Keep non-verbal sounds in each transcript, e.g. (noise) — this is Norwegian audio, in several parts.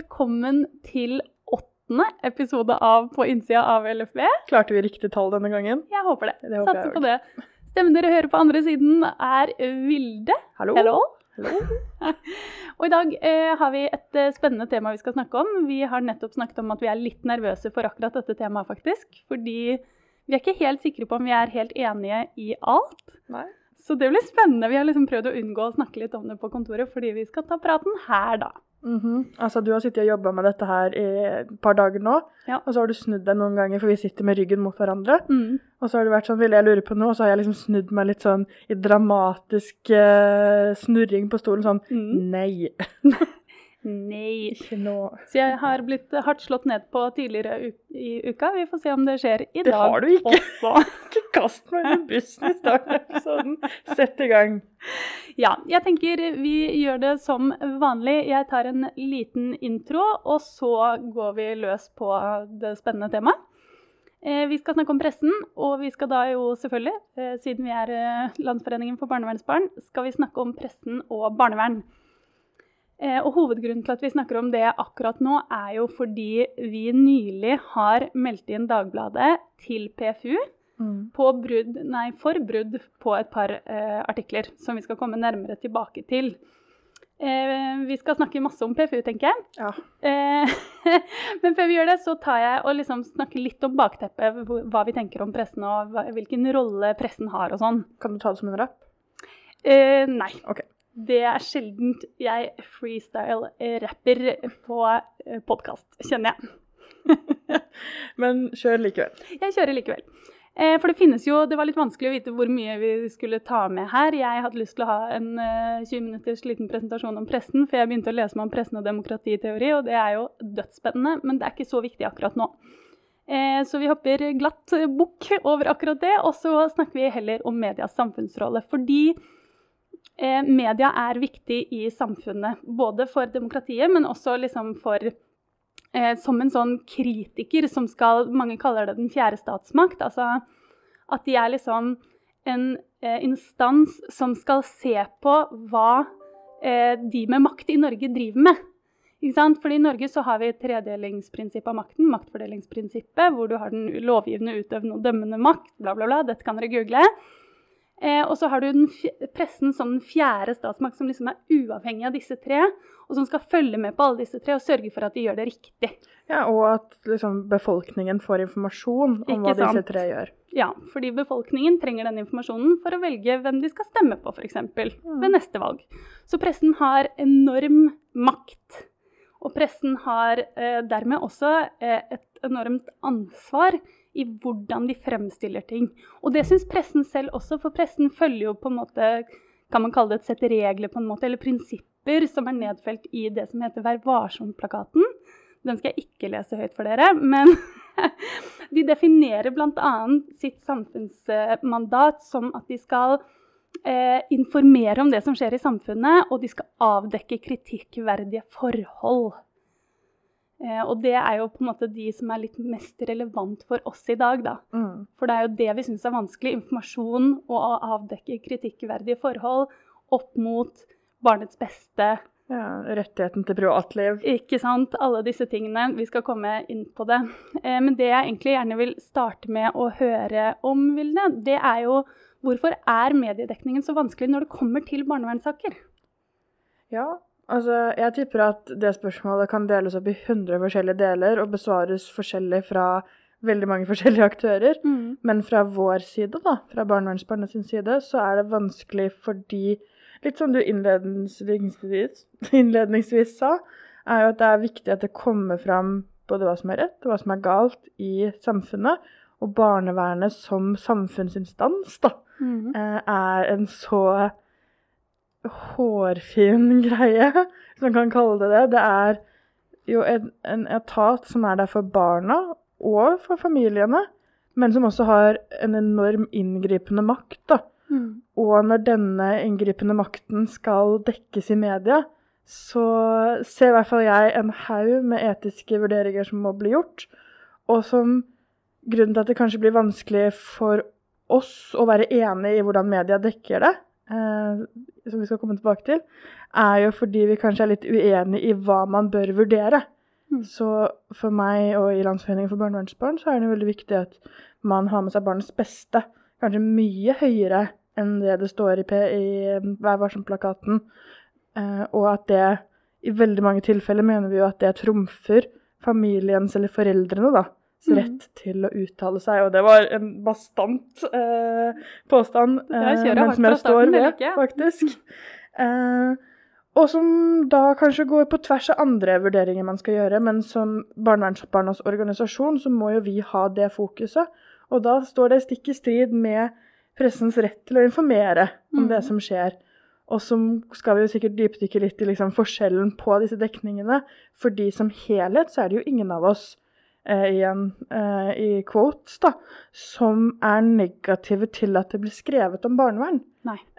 velkommen til åttende episode av På innsida av LFB. Klarte vi riktig tall denne gangen? Jeg håper det. Det håper Satser på det. Stemmen dere hører på andre siden, er Vilde. Hallo? Hello. Hello. (laughs) Og i dag eh, har vi et eh, spennende tema vi skal snakke om. Vi har nettopp snakket om at vi er litt nervøse for akkurat dette temaet, faktisk. Fordi vi er ikke helt sikre på om vi er helt enige i alt. Nei. Så det blir spennende. Vi har liksom prøvd å unngå å snakke litt om det på kontoret, fordi vi skal ta praten her, da. Mhm. Altså, du har sittet og jobba med dette her i et par dager nå, Ja. og så har du snudd deg noen ganger, for vi sitter med ryggen mot hverandre. Mm. Og så har du vært sånn, ville jeg lure på noe, og så har jeg liksom snudd meg litt sånn i dramatisk uh, snurring på stolen, sånn Mm. Nei, (laughs) Nei. ikke nå. Så jeg har blitt hardt slått ned på tidligere i uka. Vi får se om det skjer i Det dag har du ikke. (laughs) Ikke kast meg under bussen i starten av episoden. Sett i gang. Ja, jeg tenker vi gjør det som vanlig. Jeg tar en liten intro, og så går vi løs på det spennende temaet. Eh, Vi skal snakke om pressen, og vi skal da jo selvfølgelig, eh, siden vi er eh, Landsforeningen for barnevernsbarn, skal vi snakke om pressen og barnevern. Eh, Og Hovedgrunnen til at vi snakker om det akkurat nå, er jo fordi vi nylig har meldt inn Dagbladet til PFU Mm. på brudd, nei, for brudd på et par eh, artikler som vi skal komme nærmere tilbake til. Eh, vi skal snakke masse om PFU, tenker jeg. Ja. Eh, (laughs) men før vi gjør det, så tar jeg og liksom snakker litt om bakteppet, hva vi tenker om pressen og hvilken rolle pressen har og sånn. Kan du ta det som en rapp? Eh, nei. Ok. Det er sjeldent jeg freestyle-rapper på eh, podkast, kjenner jeg. (laughs) Men kjør likevel. Jeg kjører likevel. Eh, For det finnes jo Det var litt vanskelig å vite hvor mye vi skulle ta med her. Jeg hadde lyst til å ha en eh, 20 minutters liten presentasjon om pressen, for jeg begynte å lese meg om pressen og demokratiteori, og det er jo dødsspennende, men det er ikke så viktig akkurat nå. Eh, Så vi hopper glatt bukk over akkurat det, og så snakker vi heller om medias samfunnsrolle. Fordi eh, media er viktig i samfunnet, både for demokratiet, men også liksom for eh, som en sånn kritiker som skal Mange kaller det den fjerde statsmakt. Altså at de er liksom en eh, instans som skal se på hva eh, de med makt i Norge driver med. Fordi I Norge så har vi tredelingsprinsippet av makten, maktfordelingsprinsippet, hvor du har den lovgivende, utøvende og dømmende makt. bla bla bla, Dette kan dere google. Eh, og så har du pressen som den fjerde statsmakt, som liksom er uavhengig av disse tre, og som skal følge med på alle disse tre og sørge for at de gjør det riktig. Ja, og at liksom, befolkningen får informasjon om Ikke hva disse tre gjør. Ja, fordi befolkningen trenger den informasjonen for å velge hvem de skal stemme på, f.eks. Mm. ved neste valg. Så pressen har enorm makt. Og pressen har eh, dermed også eh, et enormt ansvar i hvordan de fremstiller ting. Og det syns pressen selv også, for pressen følger jo på en måte kan man kalle det et sett regler, på en måte, eller prinsipper som er nedfelt i det som heter Vær varsom-plakaten. Den skal jeg ikke lese høyt for dere, men (laughs) de definerer bl.a. sitt samfunnsmandat som at de skal eh, informere om det som skjer i samfunnet, og de skal avdekke kritikkverdige forhold. Eh, og det er jo på en måte de som er litt mest relevant for oss i dag, da. Mm. For det er jo det vi syns er vanskelig. Informasjon og å avdekke kritikkverdige forhold opp mot barnets beste. Ja, rettigheten til privatliv. Ikke sant? Alle disse tingene. Vi skal komme inn på det. Eh, men det jeg egentlig gjerne vil starte med å høre om, Vilde, det er jo hvorfor er mediedekningen så vanskelig når det kommer til barnevernssaker? Ja, altså jeg tipper at det spørsmålet kan deles opp i 100 forskjellige deler og besvares forskjellig fra veldig mange (laughs) forskjellige aktører. Men fra vår side, da, fra barnevernsbarnet sin side, så er det vanskelig fordi Litt som du innledningsvis, (laughs) innledningsvis sa, er jo at det er viktig at det kommer fram både hva som er rett og hva som er galt i samfunnet. Og barnevernet som samfunnsinstans, da, Mhm. eh, er en så hårfin (laughs) greie, hvis man kan kalle det det. Det er jo en, en etat som er der for barna og for familiene, men som også har en enorm inngripende makt. da. Mm. Og når denne inngripende makten skal dekkes i media, så ser i hvert fall jeg en haug med etiske vurderinger som må bli gjort, og som grunnen til at det kanskje blir vanskelig for oss å være enig i hvordan media dekker det, eh, som vi skal komme tilbake til, er jo fordi vi kanskje er litt uenige i hva man bør vurdere. Mm. Så for meg og i Landsforeningen for barnevernsbarn så er det veldig viktig at man har med seg barnets beste. Kanskje mye høyere enn det det står i, P i Vær varsom-plakaten. Eh, og at det i veldig mange tilfeller mener vi jo at det trumfer familiens eller foreldrene da. Rett mm. til å uttale seg. Og det var en bastant eh, påstand, eh, men som jeg står ved, faktisk. (laughs) Eh, og som da kanskje går på tvers av andre vurderinger man skal gjøre. Men som barnevernsbarnas organisasjon så må jo vi ha det fokuset. Og da står det stikk i strid med pressens rett til å informere om mm. det som skjer. Og så skal vi jo sikkert dypdykke litt i liksom forskjellen på disse dekningene. Fordi som helhet så er det jo ingen av oss igjen eh, i quotes da, som er negative til at det blir skrevet om barnevern.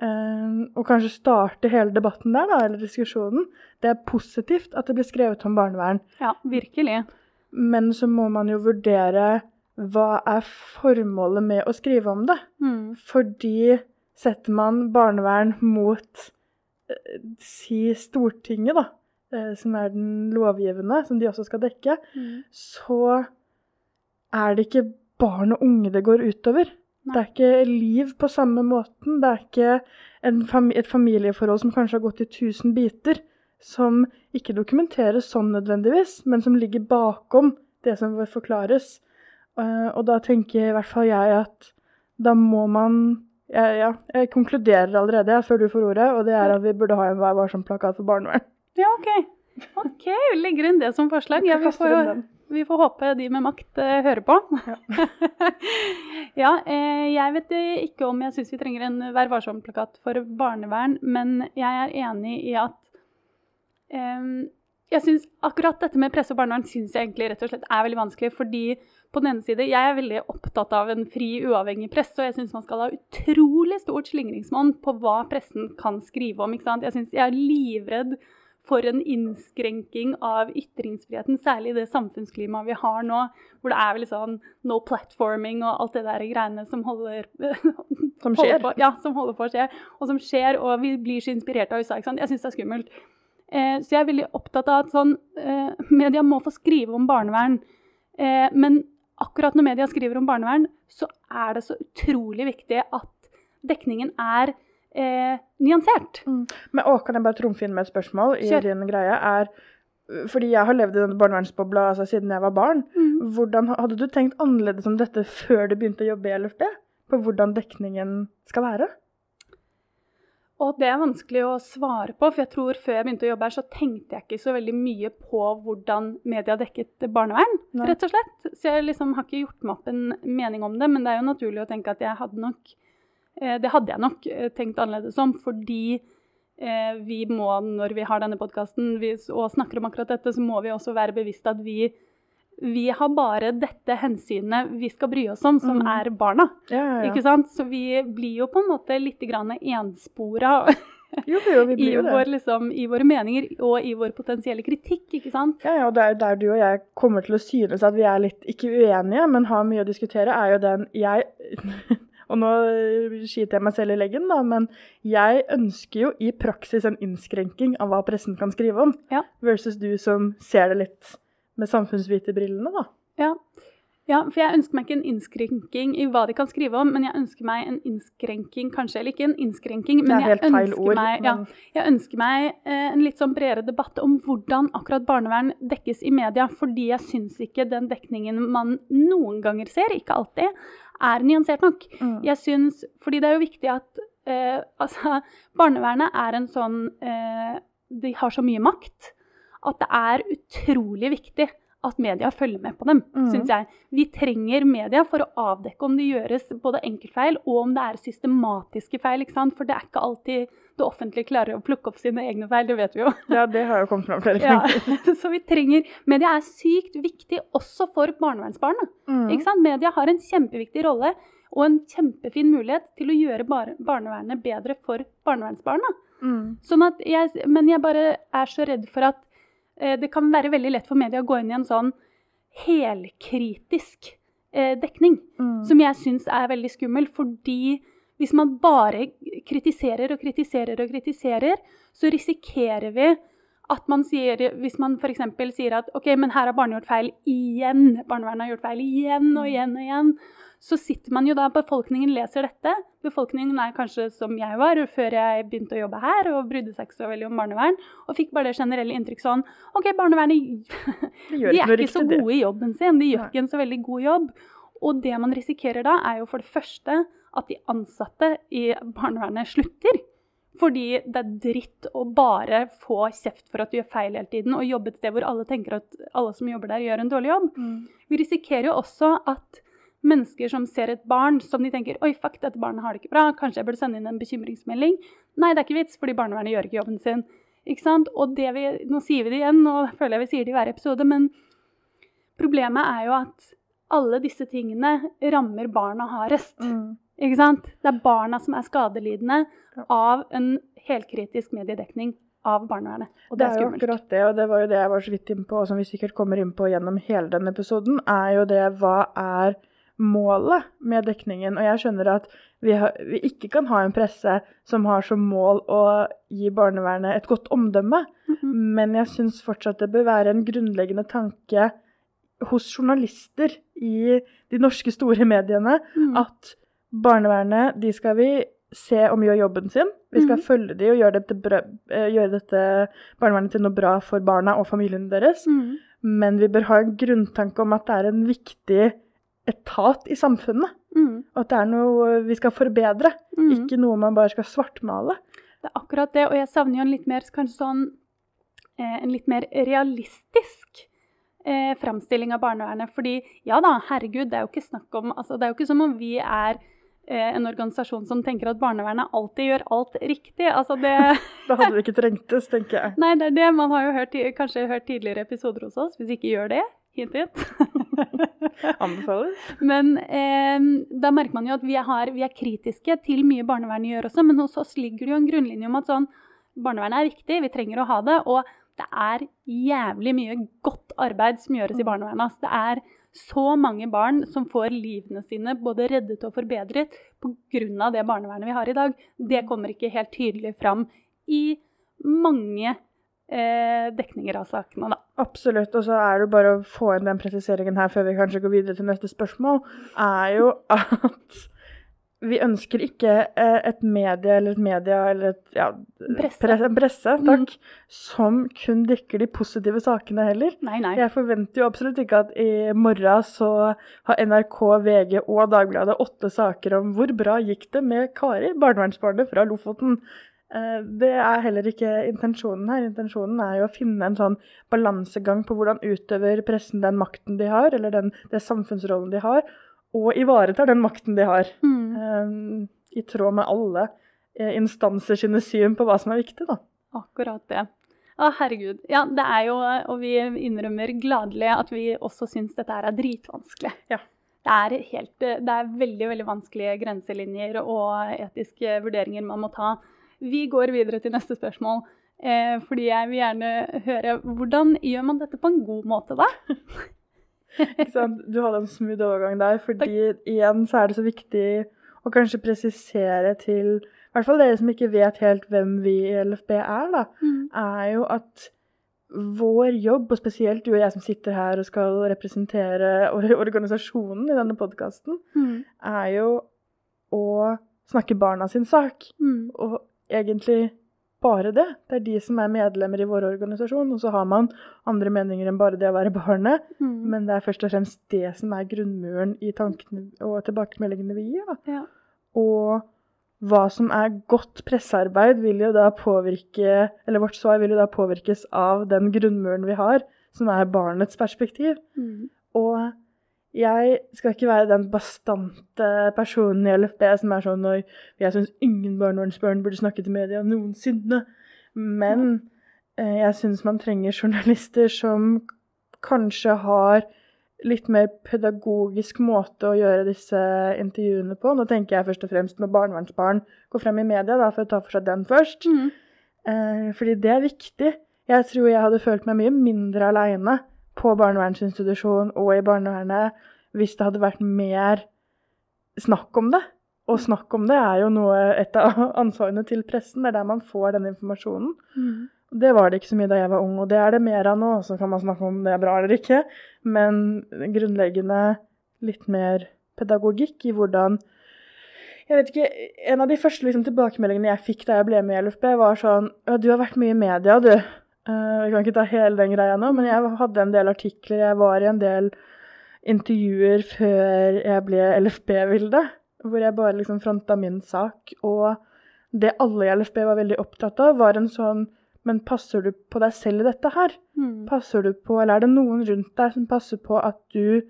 Eh, og kanskje starte hele debatten der, da, eller diskusjonen. Det er positivt at det blir skrevet om barnevern. Ja, virkelig. Men så må man jo vurdere hva er formålet med å skrive om det? Mm. Fordi setter man barnevern mot eh, si Stortinget, da, eh, som er den lovgivende, som de også skal dekke, mm. så er det ikke barn og unge det går utover. Nei. Det er ikke liv på samme måten. Det er ikke fam et familieforhold som kanskje har gått i tusen biter, som ikke dokumenteres sånn nødvendigvis, men som ligger bakom det som forklares. Uh, og da tenker i hvert fall jeg at da må man ja, ja, jeg konkluderer allerede før du får ordet, og det er at vi burde ha en Vær varsom-plakat for barnevern. Ja, OK. Ok, Vi legger inn det som forslag. Ja, vi, får, vi, får, håpe de med makt uh, hører på. Ja, (laughs) ja eh, jeg vet ikke om jeg syns vi trenger en Vær varsom-plakat for barnevern, men jeg er enig i at eh, jeg synes Akkurat dette med presse og barnevern syns jeg egentlig rett og slett er veldig vanskelig. fordi på den ene side, Jeg er veldig opptatt av en fri, uavhengig presse, og jeg syns man skal ha utrolig stort slingringsmonn på hva pressen kan skrive om. ikke sant? Jeg, synes, jeg er livredd for en innskrenking av ytringsfriheten, særlig i det samfunnsklimaet vi har nå, hvor det er vel sånn no platforming og alt det der greiene som holder, (laughs) som skjer. På, ja, som holder på å skje, og som skjer, og vi blir så inspirert av USA. ikke sant? Jeg syns det er skummelt. Eh, så jeg er veldig opptatt av at sånn, eh, media må få skrive om barnevern. Eh, men akkurat når media skriver om barnevern, så er det så utrolig viktig at dekningen er eh, nyansert. Mm. Men å, kan jeg bare trumfe inn med et spørsmål i Kjør. din greie? er fordi jeg har levd i denne barnevernsbobla altså, siden jeg var barn. Mm. Hvordan Hadde du tenkt annerledes om dette før du begynte å jobbe i LFB? På hvordan dekningen skal være? Og det er vanskelig å svare på, for jeg tror før jeg begynte å jobbe her, så tenkte jeg ikke så veldig mye på hvordan media dekket barnevern, Nei. rett og slett. Så jeg liksom har ikke gjort meg opp en mening om det, men det er jo naturlig å tenke at jeg hadde nok Det hadde jeg nok eh, tenkt annerledes om, fordi eh, vi må, når vi har denne podkasten og snakker om akkurat dette, så må vi også være bevisst at vi vi har bare dette hensynet vi skal bry oss om, som mm. er barna. Ja, ja, ja. Ikke sant? Så vi blir jo på en måte litt enspora (laughs) jo, jo, vi blir I, vår, liksom, i våre meninger og i vår potensielle kritikk. ikke sant? Ja, ja, og der, der du og jeg kommer til å synes at vi er litt ikke uenige, men har mye å diskutere, er jo den jeg Og nå skyter jeg meg selv i leggen, da, men jeg ønsker jo i praksis en innskrenking av hva pressen kan skrive om, ja. versus du som ser det litt med samfunnsviterbrillene, da. Ja. ja. for jeg ønsker meg ikke en innskrenking i hva de kan skrive om, men jeg ønsker meg en innskrenking, kanskje, eller ikke en innskrenking, men jeg ønsker, ord, meg, ja, jeg ønsker meg eh, en litt sånn bredere debatt om hvordan akkurat barnevern dekkes i media, fordi jeg syns ikke den dekningen man noen ganger ser, ikke alltid, er nyansert nok. Mm. Jeg syns, fordi det er jo viktig at eh, altså, barnevernet er en sånn eh, De har så mye makt at det er utrolig viktig at media følger med på dem, mm. syns jeg. Vi trenger media for å avdekke om det gjøres både enkeltfeil og om det er systematiske feil. ikke sant? For det er ikke alltid det offentlige klarer å plukke opp sine egne feil, det vet vi jo. Ja, det har jo kommet fram flere ganger. Ja, (laughs) så vi trenger Media er sykt viktig også for barnevernsbarna. Mm. Ikke sant? Media har en kjempeviktig rolle og en kjempefin mulighet til å gjøre barnevernet bedre for barnevernsbarna. Mm. Sånn at jeg, men jeg bare er så redd for at det kan være veldig lett for media å gå inn i en sånn helkritisk eh, dekning, mm. som jeg syns er veldig skummel. Fordi Hvis man bare kritiserer og kritiserer og kritiserer, så risikerer vi at man sier, hvis man f.eks. sier at ok, men her har barnet gjort feil igjen, barnevernet har gjort feil igjen og igjen og igjen, så sitter man jo da, befolkningen leser dette. Befolkningen er kanskje som jeg var før jeg begynte å jobbe her og brydde seg ikke så veldig om barnevern, og fikk bare det generelle inntrykk sånn OK, barnevernet de, (laughs) er ikke så gode i jobben sin, de gjør ikke en så veldig god jobb. Og det man risikerer da, er jo for det første at de ansatte i barnevernet slutter. Fordi det er dritt å bare få kjeft for at du gjør feil hele tiden, og jobbe et sted hvor alle tenker at alle som jobber der, gjør en dårlig jobb. Mm. Vi risikerer jo også at mennesker som ser et barn som de tenker Oi, fuck, dette barnet har det ikke bra. Kanskje jeg burde sende inn en bekymringsmelding. Nei, det er ikke vits, fordi barnevernet gjør ikke jobben sin. Ikke sant? Og det vi, nå sier vi det igjen, og føler jeg vi sier det i hver episode, men problemet er jo at alle disse tingene rammer barna hardest. Mm. Ikke sant? Det er barna som er skadelidende av en helkritisk mediedekning av barnevernet. Og det, det er, er jo akkurat det, og det var jo det jeg var så vidt inn på, og som vi sikkert kommer inn på gjennom hele denne episoden, er jo det hva er målet med dekningen. Og jeg skjønner at vi, har, vi, ikke kan ha en presse som har som mål å gi barnevernet et godt omdømme. Mm -hmm. Men jeg syns fortsatt det bør være en grunnleggende tanke hos journalister i de norske store mediene mm. at barnevernet, de skal vi se om gjør jobben sin. Vi skal mm. følge de og gjøre dette, eh, gjøre dette, barnevernet til noe bra for barna og familiene deres. Mm. Men vi bør ha en grunntanke om at det er en viktig etat i samfunnet. Mm. Og at det er noe vi skal forbedre, mm. ikke noe man bare skal svartmale. Det er akkurat det, og jeg savner jo en litt mer sånn eh, en litt mer realistisk eh, framstilling av barnevernet. Fordi ja da, herregud, det er jo ikke snakk om altså, Det er jo ikke som om vi er eh, en organisasjon som tenker at barnevernet alltid gjør alt riktig. Altså det (laughs) (laughs) Da hadde vi ikke trengtes, tenker jeg. Nei, det er det. Man har jo hørt, kanskje hørt tidligere episoder hos oss. Hvis ikke gjør det, hint hint. (laughs) (laughs) Anbefales. Men eh, da merker man jo at vi, er, vi, er kritiske til mye barnevernet gjør også, men hos oss ligger det jo en grunnlinje om at sånn, barnevernet er viktig, vi trenger å ha det. Og det er jævlig mye godt arbeid som gjøres i mm. barnevernet. Altså, det er så mange barn som får livene sine både reddet og forbedret pga. det barnevernet vi har i dag. Det kommer ikke helt tydelig fram i mange dekninger av sakene, da. Absolutt. Og så er det bare å få inn den presiseringen her før vi kanskje går videre til neste spørsmål, er jo (laughs) at vi ønsker ikke eh, et medie eller et media eller et ja, presse, en presse takk, mm. som kun dekker de positive sakene heller. Nei, nei. Jeg forventer jo absolutt ikke at i morgen så har NRK, VG og Dagbladet åtte saker om hvor bra gikk det med Kari, barnevernsbarnet fra Lofoten. Eh, det er heller ikke intensjonen her. Intensjonen er jo å finne en sånn balansegang på hvordan utøver pressen den makten de har, eller den, den samfunnsrollen de har, og ivaretar den makten de har. Mm. Um, I tråd med alle uh, instanser sine syn på hva som er viktig, da. Akkurat det. Å, herregud. Ja, det er jo, og vi innrømmer gladelig at vi også syns dette er dritvanskelig. Ja. Det er, helt, det er veldig veldig vanskelige grenselinjer og etiske vurderinger man må ta vi går videre til neste spørsmål. Eh, fordi jeg vil gjerne høre hvordan gjør man dette på en god måte, da? (laughs) Ikke sant? Du hadde en smooth overgang der, fordi Takk. igjen så er det så viktig å kanskje presisere til i hvert fall dere som ikke vet helt hvem vi i LFB er, da, mm. er jo at vår jobb, og spesielt du og jeg som sitter her og skal representere organisasjonen i denne podkasten, mm. er jo å snakke barna sin sak. Mm. Og egentlig bare det. Det er de som er medlemmer i vår organisasjon. Og så har man andre meninger enn bare det å være barnet. Mm. Men det er først og fremst det som er grunnmuren i tankene og tilbakemeldingene vi gir. Ja. Og hva som er godt pressearbeid, vil jo da påvirke Eller vårt svar vil jo da påvirkes av den grunnmuren vi har, som er barnets perspektiv. Mm. Og jeg skal ikke være den bastante personen i LFB som er sånn når jeg syns ingen barnevernsbarn burde snakke til media noensinne. Men eh, jeg syns man trenger journalister som kanskje har litt mer pedagogisk måte å gjøre disse intervjuene på. Nå tenker jeg først og fremst når barnevernsbarn går frem i media, da, for å ta for seg den først. Mm. Eh, fordi det er viktig. Jeg tror jeg hadde følt meg mye mindre aleine på barnevernsinstitusjon og i barnevernet hvis det hadde vært mer snakk om det. Og snakk om det er jo noe, et av (laughs) ansvarene til pressen. Det er der man får den informasjonen. Mm. Det var det ikke så mye da jeg var ung, og det er det mer av nå. Så kan man snakke om det er bra eller ikke. Men grunnleggende litt mer pedagogikk i hvordan jeg vet ikke, En av de første liksom, tilbakemeldingene jeg fikk da jeg ble med i LFB, var sånn ja, 'Du har vært mye i media, du.' Uh, jeg kan ikke ta hele den greia nå, men jeg hadde en del artikler. Jeg var i en del intervjuer før jeg ble LFB-Vilde, hvor jeg bare liksom fronta min sak. Og det alle i LFB var veldig opptatt av, var en sånn Men passer du på deg selv i dette her? Mm. Passer du på, eller er det noen rundt deg som passer på at du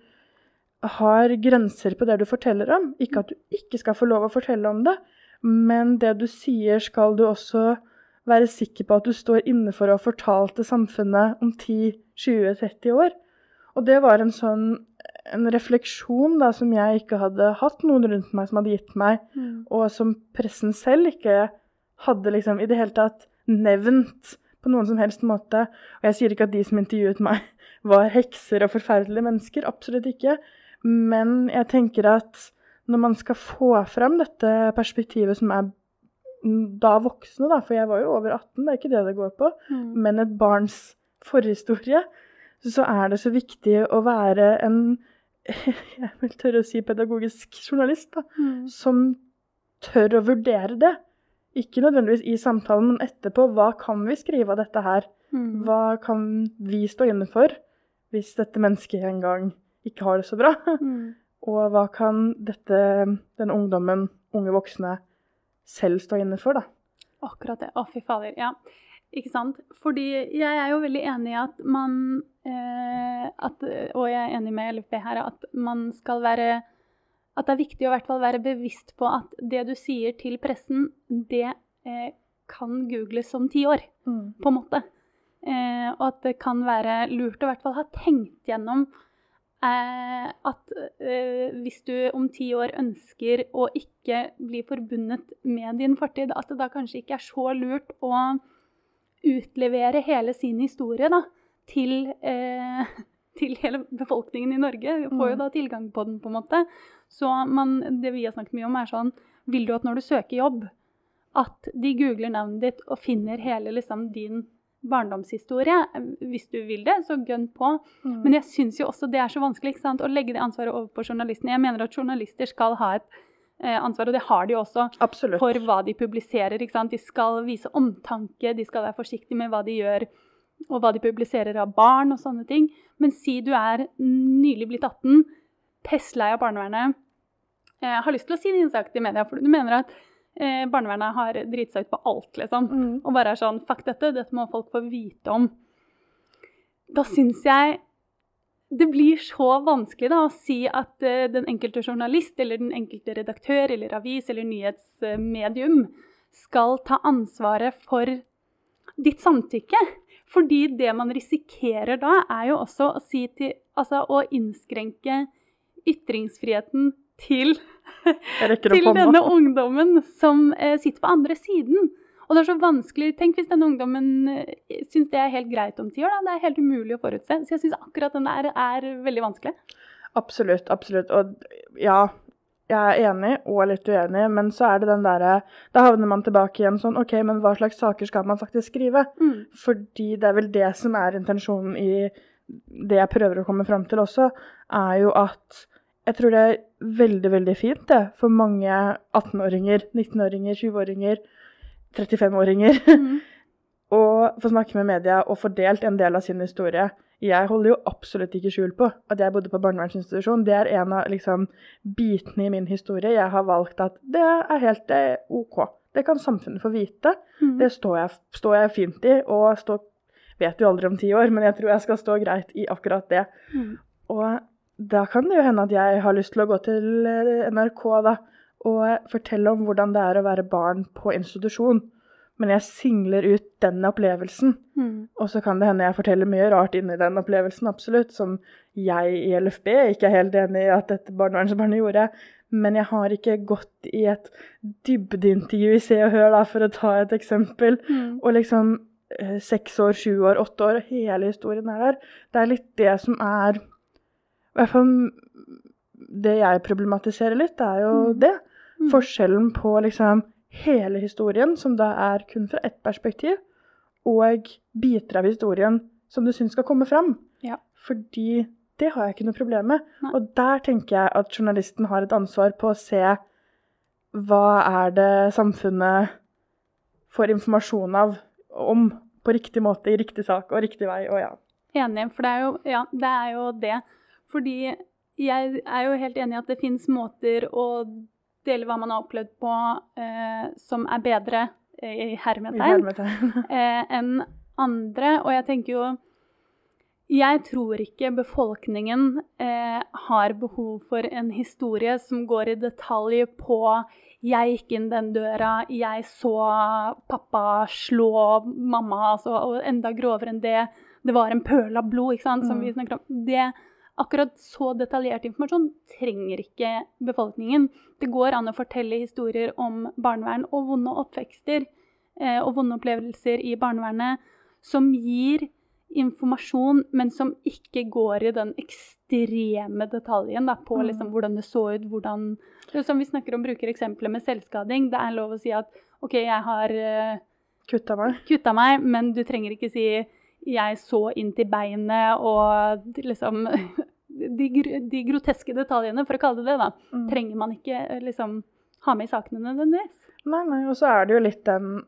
har grenser på det du forteller om. Ikke at du ikke skal få lov å fortelle om det, men det du sier, skal du også være sikker på at du står inne for å ha fortalt til samfunnet om 10-20-30 år. Og det var en sånn en refleksjon da, som jeg ikke hadde hatt noen rundt meg som hadde gitt meg, mm. og som pressen selv ikke hadde liksom i det hele tatt nevnt på noen som helst måte. Og jeg sier ikke at de som intervjuet meg, (laughs) var hekser og forferdelige mennesker. Absolutt ikke. Men jeg tenker at når man skal få fram dette perspektivet som er da voksne, da, for jeg var jo over 18, det er ikke det det går på, mm. men et barns forhistorie, så er det så viktig å være en (laughs) jeg vil tørre å si pedagogisk journalist, da, mm. som tør å vurdere det. Ikke nødvendigvis i samtalen, men etterpå. Hva kan vi skrive av dette her? Mm. Hva kan vi stå inne for hvis dette mennesket en gang ikke har det så bra. Mm. Og hva kan dette, den ungdommen, unge voksne, selv stå inne for, da? Akkurat det. Å, fy fader. Ja. Ikke sant? Fordi jeg er jo veldig enig i at man eh, at, Og jeg er enig med LFP her, at man skal være At det er viktig å i hvert fall være bevisst på at det du sier til pressen, det eh, kan googles om ti år, mm. på en måte. Eh, og at det kan være lurt å i hvert fall ha tenkt gjennom at eh, hvis du om ti år ønsker å ikke bli forbundet med din fortid, at det da kanskje ikke er så lurt å utlevere hele sin historie da, til, eh, (laughs) til hele befolkningen i Norge. Du får jo mm. da tilgang på den, på en måte. Så man, det vi har snakket mye om, er sånn Vil du at når du søker jobb, at de googler navnet ditt og finner hele liksom, din barndomshistorie. Hvis du vil det, så gønn på. Mm. Men jeg syns jo også det er så vanskelig sant, å legge det ansvaret over på journalisten. Jeg mener at journalister skal ha et eh, ansvar, og det har de også, Absolutt. for hva de publiserer. De skal vise omtanke, de skal være forsiktige med hva de gjør, og hva de publiserer av barn og sånne ting. Men si du er nylig blitt 18, pestlei av barnevernet, jeg har lyst til å si din sak til media, for du mener at eh, barnevernet har driti seg ut på alt, liksom. Mm. Og bare er sånn Fuck dette, dette må folk få vite om. Da syns jeg det blir så vanskelig da, å si at uh, den enkelte journalist eller den enkelte redaktør eller avis eller nyhetsmedium skal ta ansvaret for ditt samtykke. Fordi det man risikerer da, er jo også å, si til, altså, å innskrenke ytringsfriheten til, til denne ungdommen som eh, sitter på andre siden. Og det er så vanskelig Tenk hvis denne ungdommen eh, syns det er helt greit om ti år. Da. Det er helt umulig å forutse. Så jeg syns akkurat den der er veldig vanskelig. Absolutt, absolutt. Og ja, jeg er enig og litt uenig, men så er det den derre Da havner man tilbake igjen sånn OK, men hva slags saker skal man faktisk skrive? Mm. Fordi det er vel det som er intensjonen i det jeg prøver å komme fram til også, er jo at jeg tror det er veldig, veldig fint det, for mange 18-åringer, 19-åringer, 20-åringer, 35-åringer mm. å (laughs) få snakke med media og få delt en del av sin historie. Jeg holder jo absolutt ikke skjul på at jeg bodde på barnevernsinstitusjon. Det er en av liksom, bitene i min historie. Jeg har valgt at det er helt er OK. Det kan samfunnet få vite. Mm. Det står jeg, står jeg, fint i, og stå, vet jo aldri om ti år, men jeg tror jeg skal stå greit i akkurat det. Mm. Og da kan det jo hende at jeg har lyst til å gå til eh, NRK da, og fortelle om hvordan det er å være barn på institusjon. Men jeg singler ut den opplevelsen. Mm. Og så kan det hende jeg forteller mye rart inni den opplevelsen, absolutt, som jeg i LFB ikke er helt enig i at dette barnevernsbarnet gjorde. Men jeg har ikke gått i et dybdeintervju i Se og Hør, da, for å ta et eksempel. Mm. Og liksom eh, seks år, sju år, åtte år, hele historien er der. Det er litt det som er i hvert fall det jeg problematiserer litt, er jo mm. det. Mm. Forskjellen på liksom hele historien, som da er kun fra ett perspektiv, og biter av historien som du syns skal komme fram. Ja. Fordi det har jeg ikke noe problem med. Nei. Og der tenker jeg at journalisten har et ansvar på å se hva er det samfunnet får informasjon av om på riktig måte, i riktig sak og riktig vei. Og ja. Enig, for det er jo, ja, det, er jo det. Fordi jeg er jo helt enig i at det finnes måter å dele hva man har opplevd på, eh, som er bedre, eh, i hermetegn, (laughs) eh, enn andre. Og jeg tenker jo Jeg tror ikke befolkningen eh, har behov for en historie som går i detalj på jeg gikk inn den døra, jeg så pappa slå mamma, altså, og enda grovere enn det. Det var en pøl av blod, ikke sant, som mm. vi snakker om. Det, akkurat så detaljert informasjon trenger ikke befolkningen. Det går an å fortelle historier om barnevern og vonde oppvekster eh, og vonde opplevelser i barnevernet som gir informasjon, men som ikke går i den ekstreme detaljen da, på mm. liksom, hvordan det så ut, hvordan Som vi snakker om, bruker eksempelet med selvskading. Det er lov å si at OK, jeg har uh, kutta meg. kutta meg, men du trenger ikke si 'jeg så inn til beinet' og liksom de, de, groteske detaljene, for å kalle det det, da, mm. trenger man ikke eh, liksom ha med i sakene nødvendigvis. Nei, nei, og så er det jo litt den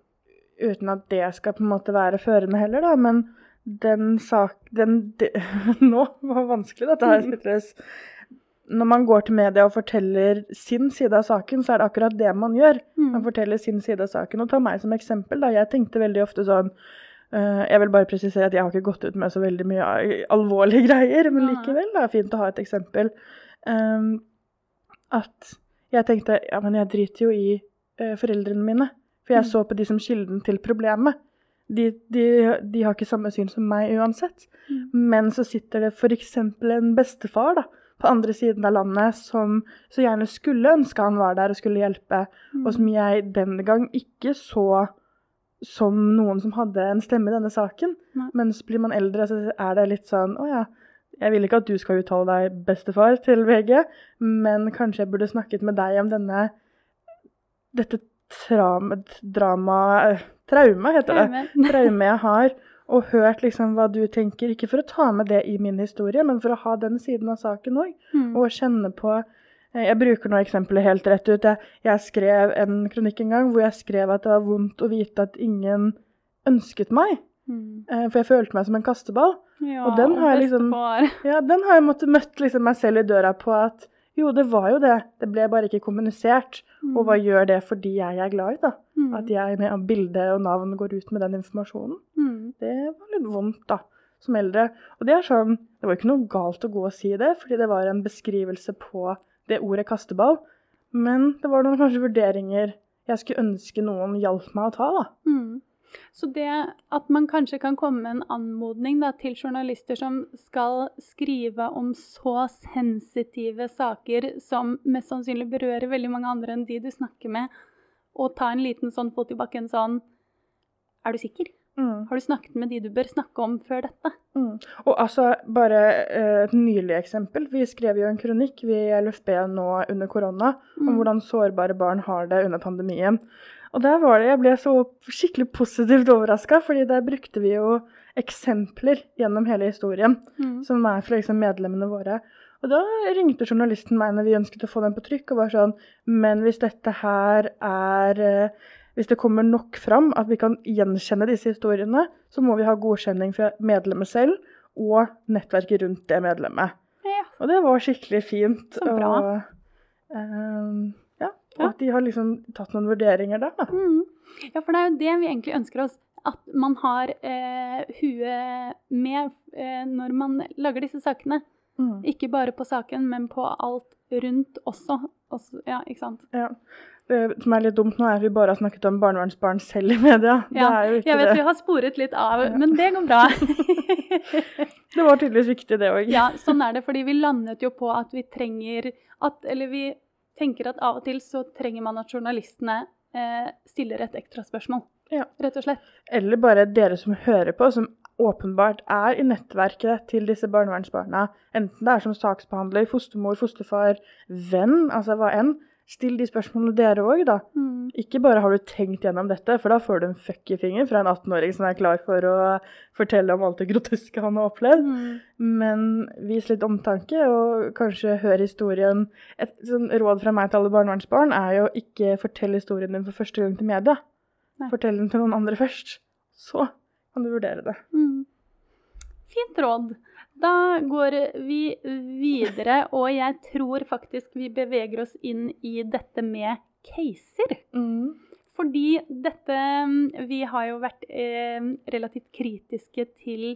uten at det skal på en måte være førende heller, da. Men den sak... Den, de, (laughs) nå var vanskelig, dette her. Mm. Når man går til media og forteller sin side av saken, så er det akkurat det man gjør. Mm. Man forteller sin side av saken. Og ta meg som eksempel. da, Jeg tenkte veldig ofte sånn Jeg vil bare presisere at jeg har ikke gått ut med så veldig mye alvorlige (laughs) greier, men likevel det er fint å ha et eksempel. Um, at jeg tenkte ja, men jeg driter jo i uh, foreldrene mine. For jeg mm. så på de som kilden til problemet. De, de, de har ikke samme syn som meg uansett. Mm. Men så sitter det f.eks. en bestefar da, på andre siden av landet som så gjerne skulle ønske han var der og skulle hjelpe, mm. og som jeg den gang ikke så som noen som hadde en stemme i denne saken. Nei. Mens blir man eldre, så er det litt sånn Å ja, jeg vil ikke at du skal uttale deg bestefar til VG, men kanskje jeg burde snakket med deg om denne dette drama Traume, heter det. (laughs) Traume jeg har. Og hørt liksom hva du tenker. Ikke for å ta med det i min historie, men for å ha den siden av saken òg. Mm. Og kjenne på eh, Jeg bruker nå eksempelet helt rett ut. Jeg, jeg, skrev en kronikk en gang hvor jeg skrev at det var vondt å vite at ingen ønsket meg. Mm. Eh, for jeg følte meg som en kasteball. Ja, og den har jeg liksom (laughs) ja, den har jeg måttet møtt liksom meg selv i døra på at jo, det var jo det. Det ble bare ikke kommunisert. Mm. Og hva mm. gjør det fordi jeg er glad i, da? Mm. At jeg med bilde og navn går ut med den informasjonen. Mm. Det var litt vondt, da, som eldre. Og det er sånn Det var ikke noe galt å gå og si det, fordi det var en beskrivelse på det ordet kasteball. Men det var noen kanskje vurderinger jeg skulle ønske noen hjalp meg å ta, da. Mm. Så det at man kanskje kan komme med en anmodning da, til journalister som skal skrive om så sensitive saker som mest sannsynlig berører veldig mange andre enn de du snakker med, og ta en liten sånn fot i bakken sånn Er du sikker? Mm. Har du snakket med de du bør snakke om før dette? Mm. Og altså, bare eh, et nylig eksempel. Vi skrev jo en kronikk vi i LFB nå under korona mm. om hvordan sårbare barn har det under pandemien. Og der var det, Jeg ble så skikkelig positivt overraska, fordi der brukte vi jo eksempler gjennom hele historien, mm. som er fra liksom medlemmene våre. Og da ringte journalisten meg når vi ønsket å få den på trykk, og var sånn Men hvis dette her er eh, Hvis det kommer nok fram at vi kan gjenkjenne disse historiene, så må vi ha godkjenning fra medlemmet selv og nettverket rundt det medlemmet. Ja. Og det var skikkelig fint. Så bra. Og, um, og at de har liksom tatt noen vurderinger der, da. Mm. Ja, for det er jo det vi egentlig ønsker oss. At man har eh, huet med eh, når man lager disse sakene. Mm. Ikke bare på saken, men på alt rundt også. også ja, ikke sant? Ja. Det som er litt dumt nå, er at vi bare har snakket om barnevernsbarn selv i media. Ja, jeg vet det. vi har sporet litt av, ja. men det går bra. (laughs) det var tydeligvis viktig, det òg. ja, sånn er det. Fordi vi landet jo på at vi trenger at Eller vi tenker at av og til så trenger man at journalistene eh, stiller et ekstra spørsmål. Ja. Rett og slett. Eller bare dere som hører på, som åpenbart er i nettverket til disse barnevernsbarna. Enten det er som saksbehandler, fostermor, fosterfar, venn, altså hva enn. Still de spørsmålene dere òg, da. Mm. Ikke bare har du tenkt gjennom dette, for da får du en fuck i fra en 18-åring som er klar for å fortelle om alt det groteske han har opplevd. Mm. Men vis litt omtanke, og kanskje hør historien Et sånn råd fra meg til alle barnevernsbarn er jo ikke fortell historien din for første gang til media. Nei. Fortell den til noen andre først. Så kan du vurdere det. Mm. Fint råd. Da går vi videre, og jeg tror faktisk vi beveger oss inn i dette med caser. Mm. Fordi dette Vi har jo vært eh, relativt kritiske til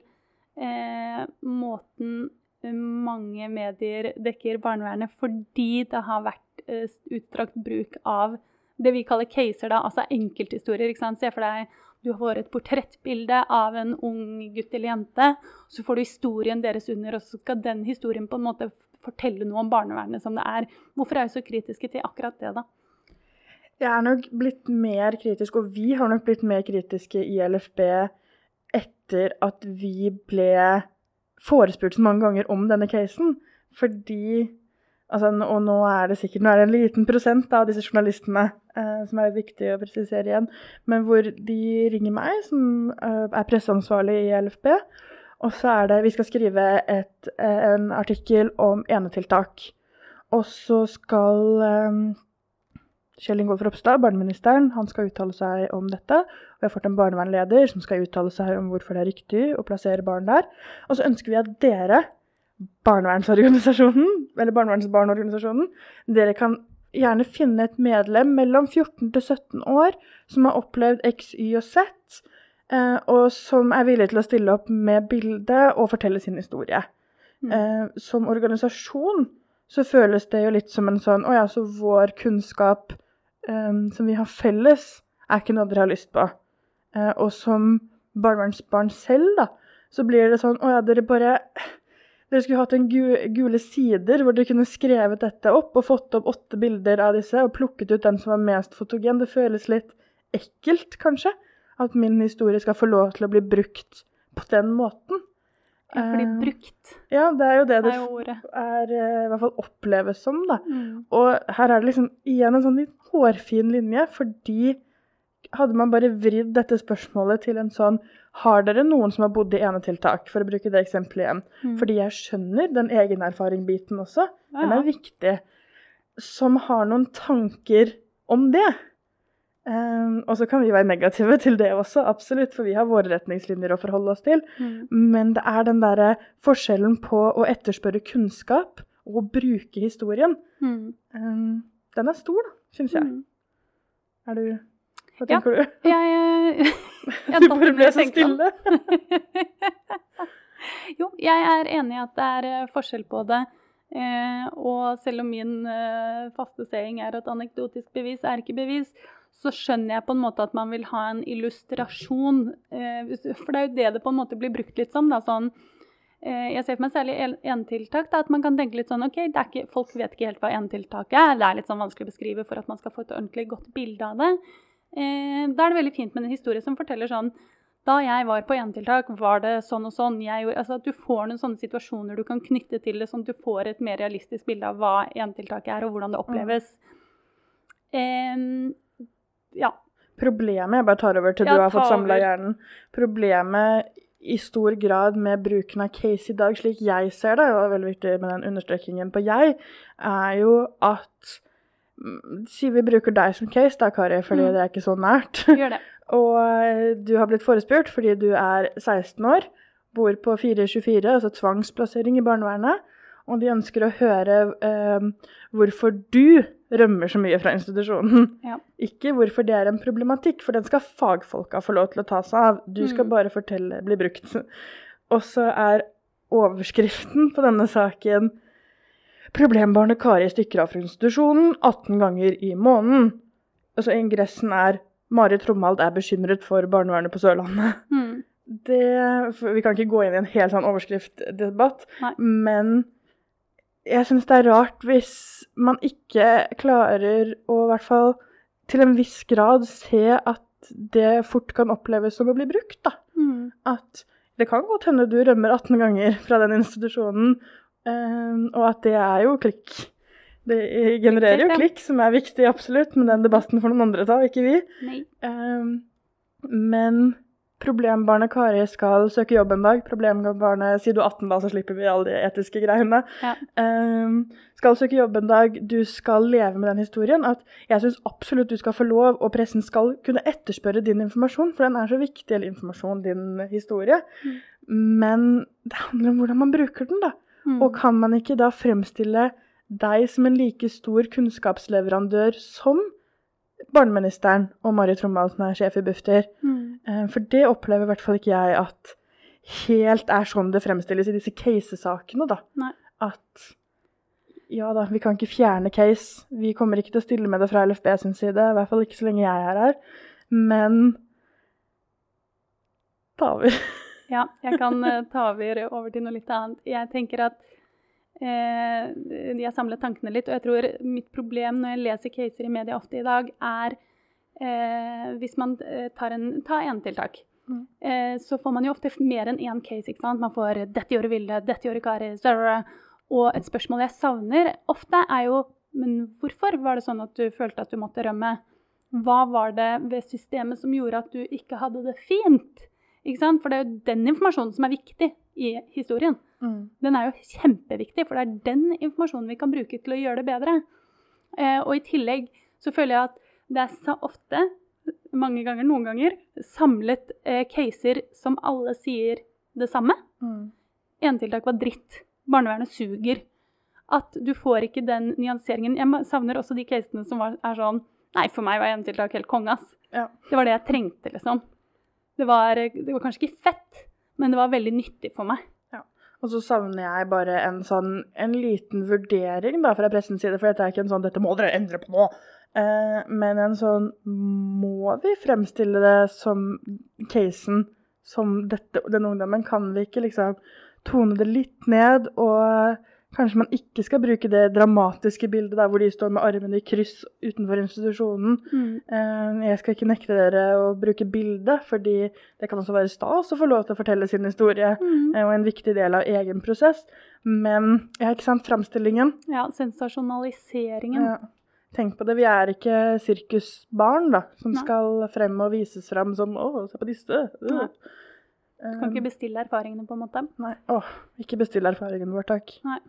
eh, måten mange medier dekker barnevernet fordi det har vært eh, utstrakt bruk av det vi kaller caser, da, altså enkelthistorier. ikke sant? Se for deg du får et portrettbilde av en ung gutt eller jente. Så får du historien deres under, og så skal den historien på en måte fortelle noe om barnevernet som det er. Hvorfor er vi så kritiske til akkurat det, da? Jeg er nok blitt mer kritisk, og vi har nok blitt mer kritiske i LFB etter at vi ble forespurt så mange ganger om denne casen. Fordi Altså, og nå er det sikkert nå er det en liten prosent av disse journalistene eh, som er viktig å presisere igjen, men hvor de ringer meg, som eh, er presseansvarlig i LFB, og så er det Vi skal skrive et, eh, en artikkel om enetiltak. Og så skal eh, Kjell Ingolf Ropstad, barneministeren, han skal uttale seg om dette. Og vi har fått en barnevernleder som skal uttale seg om hvorfor det er riktig å plassere barn der. Og så ønsker vi at dere barnevernsorganisasjonen, eller barnevernsbarnorganisasjonen, dere kan gjerne finne et medlem mellom 14 til 17 år som har opplevd X, Y og Z, eh, og som er villig til å stille opp med bilde og fortelle sin historie. Mm. Eh, som organisasjon så føles det jo litt som en sånn Å ja, så vår kunnskap um, som vi har felles, er ikke noe dere har lyst på. Uh, og som barnevernsbarn selv, da, så blir det sånn Å ja, dere bare dere skulle hatt en gule sider hvor dere kunne skrevet dette opp og fått opp åtte bilder av disse og plukket ut den som var mest fotogen. Det føles litt ekkelt, kanskje, at min historie skal få lov til å bli brukt på den måten. Ja, fordi brukt uh, Ja, det er jo det det er, er uh, i hvert fall oppleves som, da. Mm. Og her er det liksom igjen en sånn litt hårfin linje, fordi hadde man bare vridd dette spørsmålet til en sånn har dere noen som har bodd i enetiltak, for å bruke det eksempelet igjen? Mm. Fordi jeg skjønner den egenerfaring-biten også. Ja, Den er viktig. Som har noen tanker om det. Um, og så kan vi være negative til det også, absolutt, for vi har våre retningslinjer å forholde oss til. Mm. Men det er den derre forskjellen på å etterspørre kunnskap og bruke historien. Mm. Um, den er stor, da, syns jeg. Mm. Er du hva tenker ja, du? Jeg, (laughs) jeg, du bare ble så stille. (laughs) jo, jeg er enig i at det er eh, forskjell på det. Eh, og selv om min eh, faste seing er at anekdotisk bevis er ikke bevis, så skjønner jeg på en måte at man vil ha en illustrasjon. Eh, for det er jo det det på en måte blir brukt litt som. da, sånn eh, jeg ser for meg særlig enetiltak. At man kan tenke litt sånn OK, ikke, folk vet ikke helt hva enetiltak er. Det er litt sånn vanskelig å beskrive for at man skal få et ordentlig godt bilde av det. Eh, da er det veldig fint med en historie som forteller sånn Da jeg var på enetiltak, var det sånn og sånn. Gjorde, altså at du får noen sånne situasjoner du kan knytte til det, sånn at du får et mer realistisk bilde av hva enetiltaket er, og hvordan det oppleves. Mm. Eh, ja. Problemet Jeg bare tar over til ja, du har fått samla hjernen. Problemet i stor grad med bruken av case i dag, slik jeg ser det, og det er veldig viktig med den understrekingen på jeg, er jo at Si vi bruker deg som case, da, Kari, fordi mm. det er ikke så nært. Gjør det. (laughs) og eh, du har blitt forespurt fordi du er 16 år, bor på 424, altså tvangsplassering i barnevernet, og de ønsker å høre eh, hvorfor du rømmer så mye fra institusjonen. (laughs) Ja. Ikke hvorfor det er en problematikk, for den skal fagfolka få lov til å ta seg av. Du skal mm. bare fortelle, bli brukt. Og så er overskriften på denne saken Problembarnet Kari stikker av fra institusjonen 18 ganger i måneden. Altså Ingressen er 'Mari Tromald er bekymret for barnevernet på Sørlandet. Mm. Det, vi kan ikke gå inn i en helt sånn overskriftdebatt, Nei. men jeg syns det er rart hvis man ikke klarer å i hvert fall til en viss grad se at det fort kan oppleves som å bli brukt. da. Mm. At det kan godt hende du rømmer 18 ganger fra den institusjonen, Um, og at det er jo klikk. Det genererer jo klikk, som er viktig, absolutt, men den debatten får noen andre ta, ikke vi. Um, men problembarnet Kari skal søke jobb en dag. Problembarnet Si du 18, da, så slipper vi alle de etiske greiene. Ja. Um, skal søke jobb en dag. Du skal leve med den historien. At jeg syns absolutt du skal få lov, og pressen skal kunne etterspørre din informasjon, for den er så viktig, eller informasjon, din historie. Mm. Men det handler om hvordan man bruker den, da. Mm. Og kan man ikke da fremstille deg som en like stor kunnskapsleverandør som barneministeren og Mari Trommald, som er sjef i Bufdir. Mm. Eh, for det opplever i hvert fall ikke jeg at helt er sånn det fremstilles i disse casesakene, da. Nei. At ja da, vi kan ikke fjerne case. Vi kommer ikke til å stille med det fra LFB sin side, i hvert fall ikke så lenge jeg er her. Men da har over. Ja, jeg kan uh, ta over over til noe litt annet. Jeg tenker at Eh, jeg samlet tankene litt, og jeg tror mitt problem når jeg leser caser i media ofte i dag, er eh, hvis man eh, tar en ta enetiltak. Mm. Eh, så får man jo ofte mer enn én case. ikke sant? Man får 'dette gjorde Vilde', 'dette gjorde Kari', og et spørsmål jeg savner ofte, er jo men hvorfor var det sånn at du følte at du måtte rømme? Hva var det ved systemet som gjorde at du ikke hadde det fint? For det er jo den informasjonen som er viktig i historien. Mm. Den er jo kjempeviktig, for det er den informasjonen vi kan bruke til å gjøre det bedre. Eh, og i tillegg så føler jeg at det er så ofte, mange ganger, noen ganger, samlet eh, caser som alle sier det samme. Mm. Enetiltak var dritt. Barnevernet suger. At du får ikke den nyanseringen. Jeg savner også de casene som var, er sånn Nei, for meg var enetiltak helt konge, ass. Ja. Det var det jeg trengte, liksom. Det var, det var, kanskje ikke fett, men det var veldig nyttig for meg. Og så savner jeg bare en sånn en liten vurdering da, fra pressens side, for dette er ikke en sånn 'dette må dere endre på nå'. Eh, men en sånn Må vi fremstille det som casen som dette, den ungdommen? Kan vi ikke liksom tone det litt ned og Kanskje man ikke skal bruke det dramatiske bildet der hvor de står med armene i kryss utenfor institusjonen. Mm. Eh, jeg skal ikke nekte dere å bruke bildet, fordi det kan også være stas å få lov til å fortelle sin historie, mm. og en viktig del av egen prosess. Men ja, ikke sant, framstillingen. Ja, sensasjonaliseringen. Ja. Tenk på det, vi er ikke sirkusbarn da, som Nei. skal frem og vises frem som 'Å, se på disse'. Uh. Du kan ikke bestille erfaringene, på en måte? Nei. Åh, ikke bestill erfaringen vår, takk. Nei.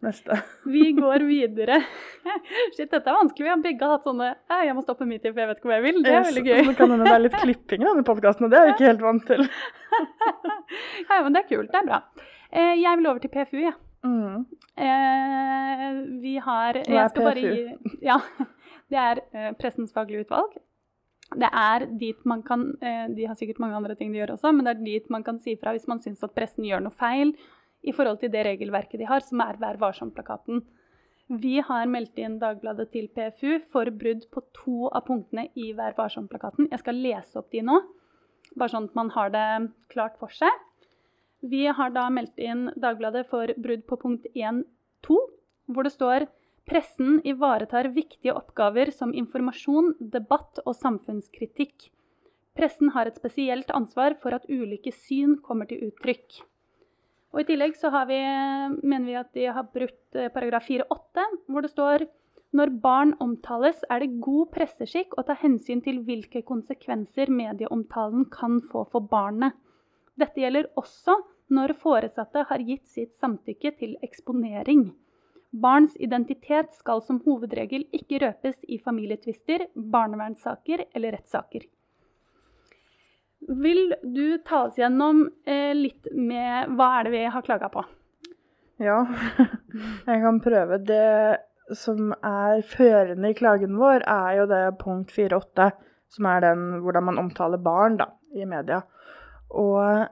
Neste. (laughs) Vi går videre. (laughs) Shit, dette er vanskelig. Vi har begge hatt sånne Jeg må stoppe midt i, for jeg vet ikke hvor jeg vil. Det er veldig gøy. Så kan hende det er litt klipping i denne podkasten, og det er vi ikke helt vant til. (laughs) ja, men det er kult. Det er bra. Eh, jeg vil over til PFU, jeg. Ja. Mm. Eh, vi har Hva er PFU? ja. Det er eh, Pressens faglige utvalg. Det er dit man kan De har sikkert mange andre ting de gjør også, men det er dit man kan si fra hvis man syns at pressen gjør noe feil i forhold til det regelverket de har, som er Vær varsom-plakaten. Vi har meldt inn Dagbladet til PFU for brudd på to av punktene i Vær varsom-plakaten. Jeg skal lese opp de nå, bare sånn at man har det klart for seg. Vi har da meldt inn Dagbladet for brudd på punkt 1-2, hvor det står Pressen ivaretar viktige oppgaver som informasjon, debatt og samfunnskritikk. Pressen har et spesielt ansvar for at ulike syn kommer til uttrykk. Og I tillegg så vi, mener vi at de har brutt eh, paragraf 4-8, hvor det står når barn omtales, er det god presseskikk å ta hensyn til hvilke konsekvenser medieomtalen kan få for barnet. Dette gjelder også når foresatte har gitt sitt samtykke til eksponering. Barns identitet skal som hovedregel ikke røpes i familietvister, barnevernssaker eller rettssaker. Vil du ta oss gjennom eh, litt med hva er det vi har klaga på? Ja, (laughs) jeg kan prøve. Det som er førende i klagen vår, er jo det punkt 4.8, som er den hvordan man omtaler barn da, i media. Og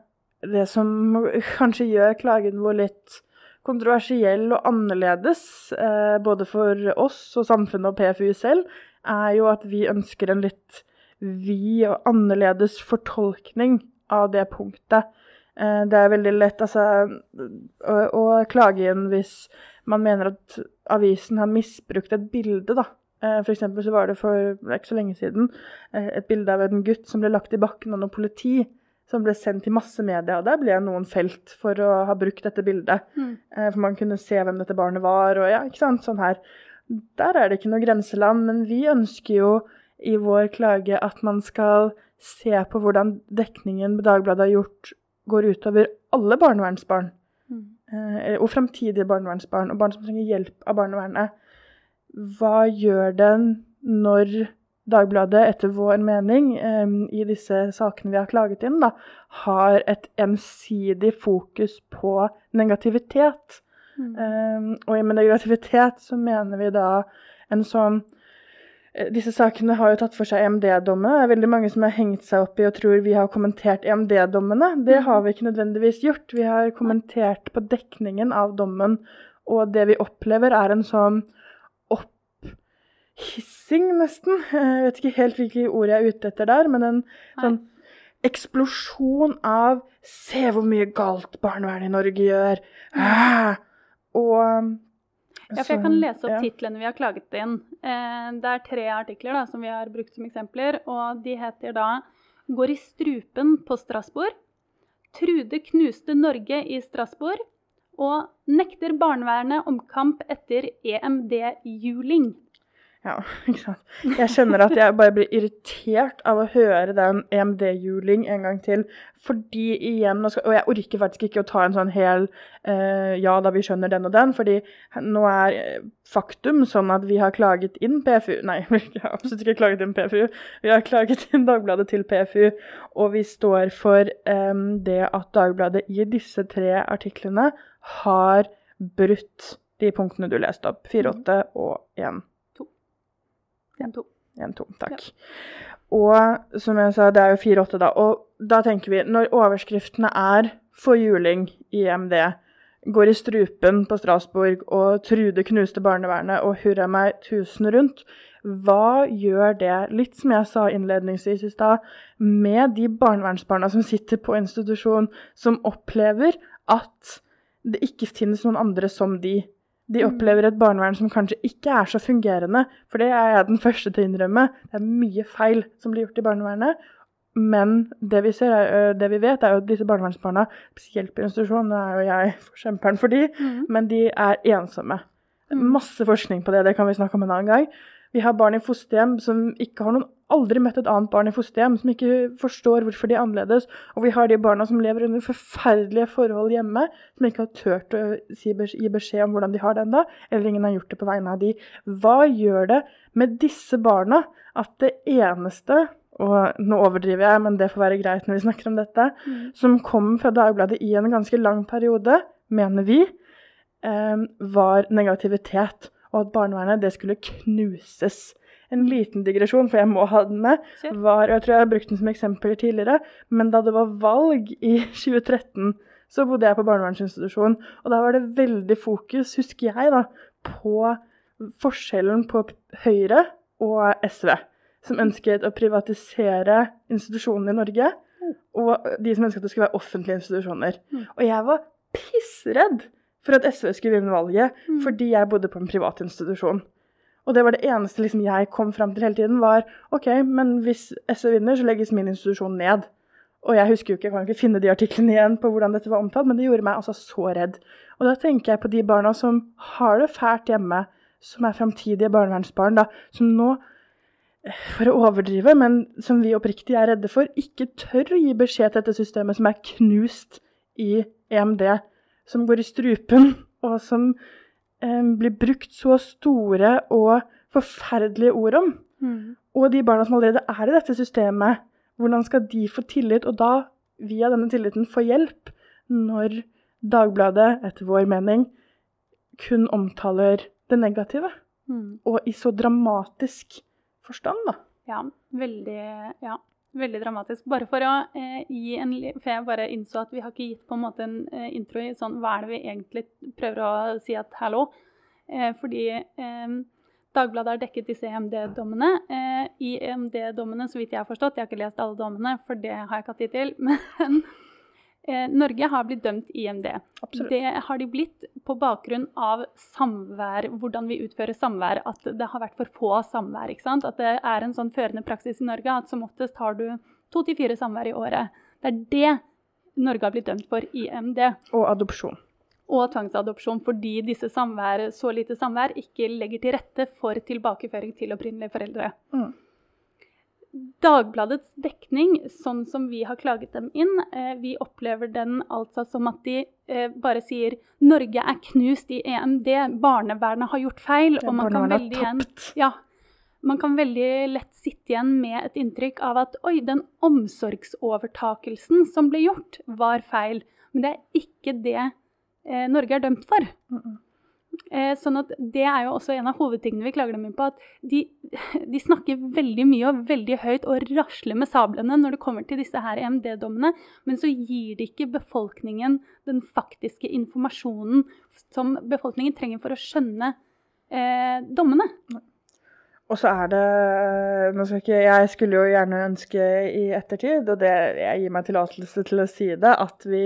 det som kanskje gjør klagen vår litt kontroversiell og annerledes, eh, både for oss og samfunnet og PFU selv, er jo at vi ønsker en litt vid og annerledes fortolkning av det punktet. Eh, det er veldig lett altså, å, å, klage inn hvis man mener at avisen har misbrukt et bilde. da. Eh, eksempel så var det for ikke så lenge siden eh, et bilde av en gutt som ble lagt i bakken av noe politi. Som ble sendt til massemedia, og der ble noen felt for å ha brukt dette bildet. Mm. For man kunne se hvem dette barnet var, og ja, ikke sant, sånn her. Der er det ikke noe grenseland, men vi ønsker jo i vår klage at man skal se på hvordan dekningen Dagbladet har gjort, går utover alle barnevernsbarn. Mm. Eh, og framtidige barnevernsbarn, og barn som trenger hjelp av barnevernet. Hva gjør den når Dagbladet, etter vår mening, eh, i disse sakene vi har klaget inn, da, har et ensidig fokus på negativitet? Mm. Um, og med negativitet så mener vi da en sånn disse sakene har jo tatt for seg EMD-dommene. Det er veldig mange som har hengt seg opp i og tror vi har kommentert EMD-dommene. Det har vi ikke nødvendigvis gjort. Vi har kommentert på dekningen av dommen, og det vi opplever, er en sånn opphissing, nesten. (laughs) Jeg vet ikke helt hvilke ord jeg er ute etter der, men en sånn eksplosjon av Se hvor mye galt barnevernet i Norge gjør. Ah! Og ja, for Jeg kan lese opp titlene vi har klaget inn. Eh, det er tre artikler da, som vi har brukt som eksempler. og De heter da 'Går i strupen på Strasbourg', 'Trude knuste Norge i Strasbourg' og 'Nekter barnevernet omkamp etter EMD-juling'. Ja, (laughs) ikke sant. Jeg kjenner at jeg bare blir irritert av å høre den EMD-juling en gang til. Fordi igjen Og jeg orker faktisk ikke å ta en sånn hel uh, ja da vi skjønner den og den. fordi nå er faktum sånn at vi har klaget inn PFU (laughs) Nei, vi har absolutt ikke klaget inn PFU. Vi har klaget inn Dagbladet til PFU. Og vi står for um, det at Dagbladet i disse tre artiklene har brutt de punktene du leste opp. 4-8 og 1. 1-2. 1-2, takk. Ja. Og som jeg sa, det er jo 4-8, da. Og da tenker vi, når overskriftene er 'for juling' i MD, 'går i strupen på Strasbourg' og 'Trude knuste barnevernet' og 'hurra meg tusen rundt', hva gjør det, litt som jeg sa innledningsvis i stad, med de barnevernsbarna som sitter på institusjon, som opplever at det ikke finnes noen andre som de? De opplever et barnevern som kanskje ikke er så fungerende. For det er jeg den første til å innrømme. Det er mye feil som blir gjort i barnevernet. Men det vi, ser er, det vi vet, er jo at disse barnevernsbarna, spesielt på institusjon, nå er jo jeg forkjemperen for de, mm. men de er ensomme. Mm. Masse forskning på det, det kan vi snakke om en annen gang. Vi har barn i fosterhjem som ikke har noen aldri møtt et annet barn i fosterhjem, som ikke forstår hvorfor de er annerledes. Og vi har de barna som lever under forferdelige forhold hjemme, som ikke har turt å gi beskjed om hvordan de har det ennå, eller ingen har gjort det på vegne av de. Hva gjør det med disse barna at det eneste og nå overdriver jeg, men det får være greit når vi snakker om dette, mm. som kom fra Dagbladet i en ganske lang periode, mener vi, eh, var negativitet. Og at barnevernet det skulle knuses en liten digresjon, for jeg må ha den med, var, og jeg tror jeg har brukt den som eksempel tidligere, men da det var valg i (laughs) 2013, så bodde jeg på barnevernsinstitusjon, og da var det veldig fokus, husker jeg, da, på forskjellen på Høyre og SV, som ønsket å privatisere institusjonene i Norge, og de som ønsket at det skulle være offentlige institusjoner. Mm. Og jeg var pissredd for at SV skulle vinne valget, mm. fordi jeg bodde på en privat institusjon. Og det var det eneste liksom, jeg kom fram til hele tiden, var OK, men hvis SV vinner, så legges min institusjon ned. Og jeg husker jo ikke, jeg kan ikke finne de artiklene igjen på hvordan dette var omtalt, men det gjorde meg altså så redd. Og da tenker jeg på de barna som har det fælt hjemme, som er framtidige barnevernsbarn, da, som nå, for å overdrive, men som vi oppriktig er redde for, ikke tør å gi beskjed til dette systemet som er knust i EMD, som går i strupen, og som blir brukt så store og forferdelige ord om. Mm. Og de barna som allerede er i dette systemet, hvordan skal de få tillit, og da via denne tilliten få hjelp, når Dagbladet, etter vår mening, kun omtaler det negative? Mm. Og i så dramatisk forstand, da. Ja, veldig Ja veldig dramatisk. Bare for å eh, gi en For jeg bare innså at vi har ikke gitt på en måte en eh, intro i sånn Hva er det vi egentlig prøver å si at hallo? Eh, fordi eh, Dagbladet har dekket disse EMD-dommene. Eh, I EMD-dommene, så vidt jeg har forstått, jeg har ikke lest alle dommene, for det har jeg ikke hatt tid til, (laughs) men Eh, Norge har blitt dømt i IMD. Absolutt. Det har de blitt på bakgrunn av samvær, hvordan vi utfører samvær. At det har vært for få samvær. ikke sant? At det er en sånn førende praksis i Norge at som oftest har du to til fire samvær i året. Det er det Norge har blitt dømt for i IMD. Og adopsjon. og tvangsadopsjon fordi disse samvær, så lite samvær ikke legger til rette for tilbakeføring til opprinnelige foreldre. Mm. Dagbladets dekning, sånn som vi har klaget dem inn, eh, vi opplever den altså som at de eh, bare sier 'Norge er knust i EMD, barnevernet har gjort feil'. og man kan, veldig igjen, ja, man kan veldig lett sitte igjen med et inntrykk av at 'oi, den omsorgsovertakelsen som ble gjort, var feil'. Men det er ikke det eh, Norge er dømt for. Mm -mm. Eh, sånn at Det er jo også en av hovedtingene vi klager dem inn på. At de, de, snakker veldig mye og veldig høyt og rasler med sablene når det kommer til disse her EMD-dommene, men så gir de ikke befolkningen den faktiske informasjonen som befolkningen trenger for å skjønne eh, dommene. Og så er det nå skal ikke, Jeg skulle jo gjerne ønske i ettertid, og det, jeg gir meg tillatelse til å si det, at vi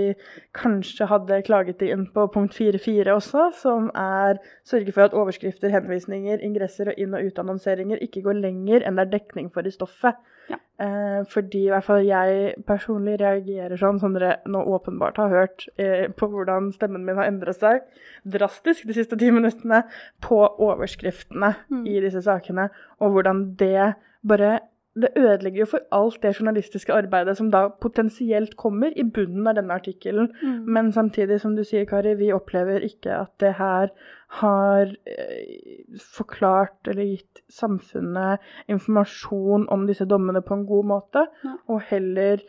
kanskje hadde klaget inn på punkt 4.4 også, som er sørge for at overskrifter, henvisninger, ingresser og inn- og utannonseringer ikke går lenger enn det er dekning for i stoffet. Ja. Eh, fordi i hvert fall jeg personlig reagerer sånn, som dere nå åpenbart har hørt, eh, på hvordan stemmen min har endret seg drastisk de siste ti minuttene, på overskriftene mm. i disse sakene, og hvordan det bare det ødelegger jo for alt det journalistiske arbeidet som da potensielt kommer i bunnen av denne artikkelen. Mm. Men samtidig, som du sier, Kari, vi opplever ikke at det her har eh, forklart eller gitt samfunnet informasjon om disse dommene på en god måte. Ja. Og heller,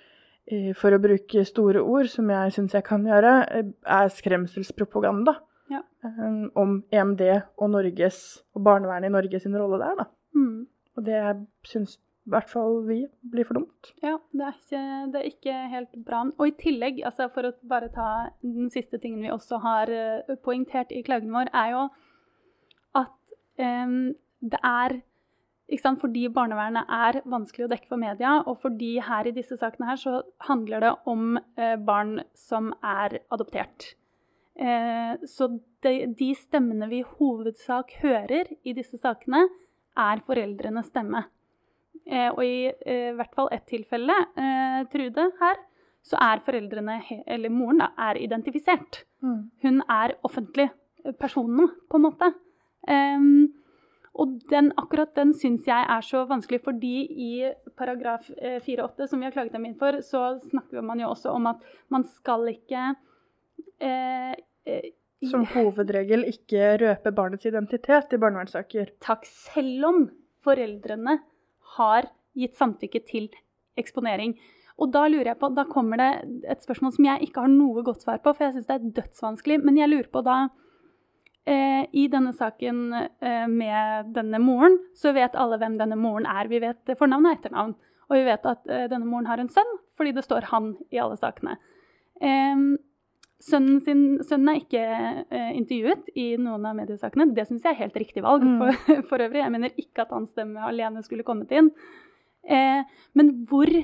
eh, for å bruke store ord, som jeg syns jeg kan gjøre, eh, er skremselspropaganda. Ja. Om EMD og Norges, og barnevernet i Norge sin rolle der, da. Mm. Og det syns i hvert fall vi blir for dumt. Ja, det er, ikke, det er ikke, helt bra. Og i tillegg, altså for å bare ta den siste tingen vi også har uh, poengtert i klagen vår, er jo at um, det er ikke sant, Fordi barnevernet er vanskelig å dekke for media, og fordi her i disse sakene her så handler det om uh, barn som er adoptert. Eh, så de, de stemmene vi i hovedsak hører i disse sakene, er foreldrenes stemme. Eh, og i eh, hvert fall ett tilfelle, eh, Trude her, så er foreldrene, eller moren, da, er identifisert. Mm. Hun er offentlig person på en måte. Um, og den, akkurat den syns jeg er så vanskelig, fordi i paragraf 4-8, som vi har klaget dem inn for, så snakker man jo også om at man skal ikke eh, Som hovedregel ikke røpe barnets identitet i barnevernssaker. Takk. Selv om foreldrene har gitt samtykke til eksponering. Og da lurer jeg på, da kommer det et spørsmål som jeg ikke har noe godt svar på, for jeg syns det er dødsvanskelig. Men jeg lurer på da eh, I denne saken eh, med denne moren, så vet alle hvem denne moren er. Vi vet fornavn og etternavn. Og vi vet at eh, denne moren har en sønn, fordi det står 'han' i alle sakene. Eh, Sønnen, sin, sønnen, er ikke uh, intervjuet i noen av mediesakene. Det syns jeg er helt riktig valg mm. for, (laughs) for, øvrig. Jeg mener ikke at hans stemme alene skulle kommet inn. Eh, men hvor (laughs)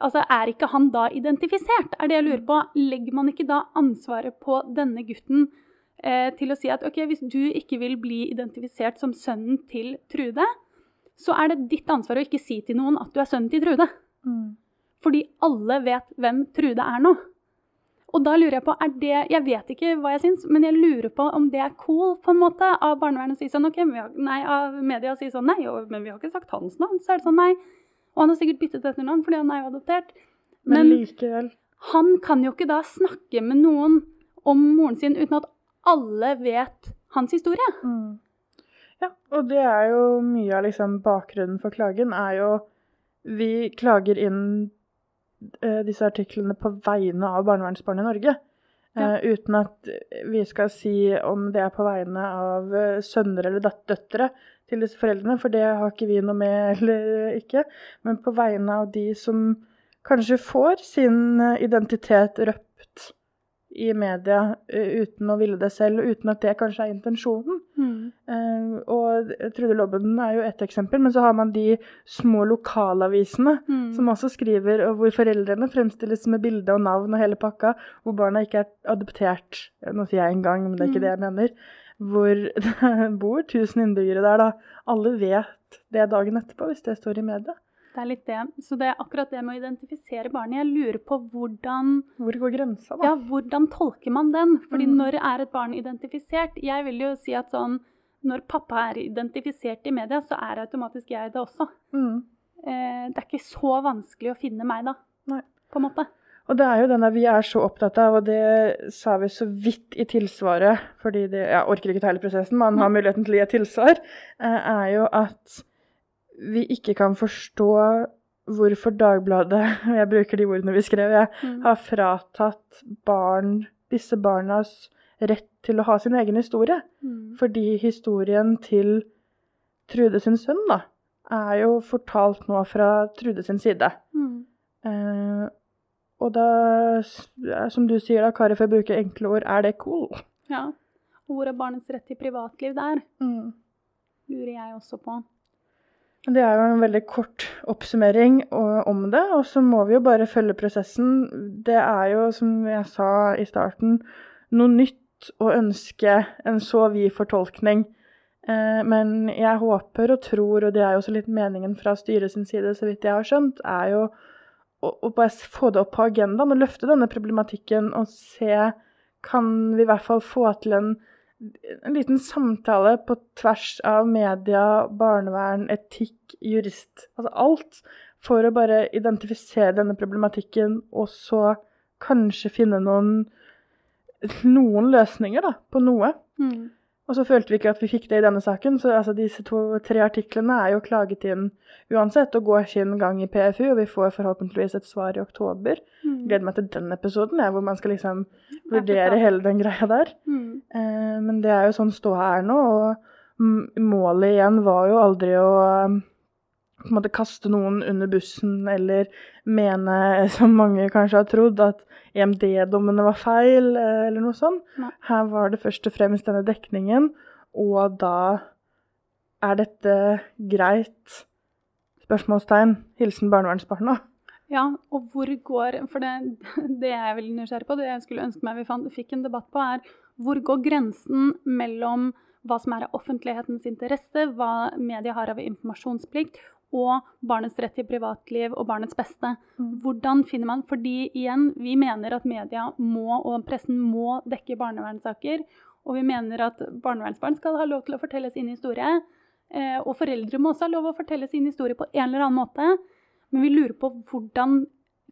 Altså, er ikke han da identifisert, er det jeg lurer på. Legger man ikke da ansvaret på denne gutten eh, til å si at ok, hvis du ikke vil bli identifisert som sønnen til Trude, så er det ditt ansvar å ikke si til noen at du er sønnen til Trude. Mm. Fordi alle vet hvem Trude er nå. Og da lurer jeg på, er det Jeg vet ikke hva jeg syns, men jeg lurer på om det er cool på en måte av barnevernet å si sånn OK, har, nei, av media å si sånn Nei, men vi har ikke sagt hans navn. Så er det sånn nei. Og han har sikkert byttet etternavn fordi han er jo adoptert. Men, men likevel. Han kan jo ikke da snakke med noen om moren sin uten at alle vet hans historie. Mm. Ja, og det er jo mye av liksom bakgrunnen for klagen er jo Vi klager inn disse artiklene på vegne av barnevernsbarn i Norge. Ja. Uh, uten at vi skal si om det er på vegne av uh, sønner eller døtre til disse foreldrene, for det har ikke vi noe med (laughs) eller ikke. Men på vegne av de som kanskje får sin identitet røpt i media uh, uten å ville det selv, uten at det kanskje er intensjonen. Mm. Uh, og Trude Lobben er jo ett eksempel, men så har man de små lokalavisene mm. som også skriver, og hvor foreldrene fremstilles med bilde og navn og hele pakka, hvor barna ikke er adoptert. Nå sier jeg en gang, men det er ikke mm. det jeg mener. Hvor (laughs) det bor 1000 innbyggere der, da. Alle vet det dagen etterpå, hvis det står i media. Det er litt det. Så det er akkurat det med å identifisere barnet. Jeg lurer på hvordan Hvor går grensa, da? Ja, hvordan tolker man den? Fordi mm. når er et barn identifisert? Jeg vil jo si at sånn Når pappa er identifisert i media, så er automatisk jeg det også. Mm. Eh, det er ikke så vanskelig å finne meg da, Nei. på en måte. Og det er jo denne vi er så opptatt av, og det sa vi så vidt i tilsvaret, fordi det, jeg orker ikke ta hele prosessen, man har muligheten til å gi et tilsvar, eh, er jo at vi ikke kan forstå hvorfor Dagbladet, (laughs) jeg bruker de ordene vi skrev, jeg, mm. har fratatt barn, disse barnas rett til å ha sin egen historie. Mm. Fordi historien til Trude sin sønn da, er jo fortalt nå fra Trude sin side. Mm. Eh, og da, som du sier da, Kari, for å bruke enkle ord, er det cool? Ja. Og hvor er barnets rett til privatliv der? Mm. Lurer jeg også på. Det er jo en veldig kort oppsummering om det, og så må vi jo bare følge prosessen. Det er jo, som jeg sa i starten, noe nytt å ønske en så vid fortolkning. Eh, men jeg håper og tror, og det er jo også litt meningen fra styret sin side, så vidt jeg har skjønt, er jo å, bare få det opp på agendaen og løfte denne problematikken og se Kan vi i hvert fall få til en en liten samtale på tvers av media, barnevern, etikk, jurist Altså alt. For å bare identifisere denne problematikken, og så kanskje finne noen, noen løsninger da, på noe. Mm. Og så følte vi ikke at vi fikk det i denne saken, så altså, disse to-tre artiklene er jo klaget inn uansett og går sin gang i PFU, og vi får forhåpentligvis et svar i oktober. Mm. Gleder meg til den episoden, jeg, hvor man skal liksom vurdere hele den greia der. Mm. Eh, men det er jo sånn ståa er nå, og målet igjen var jo aldri å på en måte kaste noen under bussen eller mene, (laughs) som mange kanskje har trodd, at EMD-dommene var feil, eh, eller noe sånt. Nei. Her var det først og fremst denne dekningen, og da er dette greit? Spørsmålstegn. Hilsen barnevernsbarna. Ja, og hvor går For det, (laughs) det jeg er veldig nysgjerrig på, det jeg skulle ønske meg vi fant, fikk en debatt på, er hvor går grensen mellom hva som er av offentlighetens interesse, hva media har av informasjonsplikt, og barnets rett til privatliv og barnets beste. Mm. Hvordan finner man Fordi igjen, vi mener at media må, og pressen må dekke barnevernssaker. Og vi mener at barnevernsbarn skal ha lov til å fortelle sin historie. Eh, og foreldre må også ha lov å fortelle sin historie på en eller annen måte. Men vi lurer på hvordan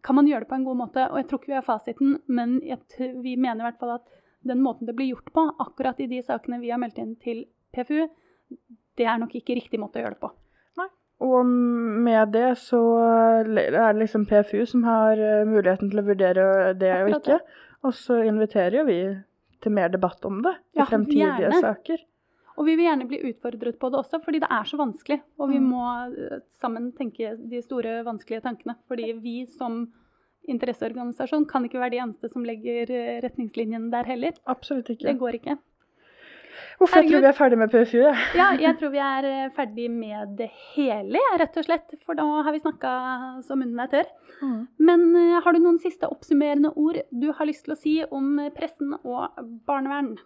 kan man gjøre det på en god måte. Og jeg tror ikke vi har fasiten, men vi mener i hvert fall at den måten det blir gjort på, akkurat i de sakene vi har meldt inn til PFU, det er nok ikke riktig måte å gjøre det på. Og med det så er det liksom PFU som har eh, muligheten til å vurdere det og ikke. Og så inviterer jo vi til mer debatt om det i ja, fremtidige gjerne. saker. Og vi vil gjerne bli utfordret på det også, fordi det er så vanskelig. Og vi mm. må eh, sammen tenke de store, vanskelige tankene. Fordi vi som interesseorganisasjon kan ikke være de eneste som legger eh, retningslinjene der heller. Absolutt ikke. Det går ikke. Uff, jeg tror vi er ferdig med PFU. Ja. ja, jeg tror vi er eh, ferdig med det hele, rett og slett. For da har vi snakka så munnen er tørr. Mm. Men uh, har du noen siste oppsummerende ord du har lyst til å si om pressen og barnevern?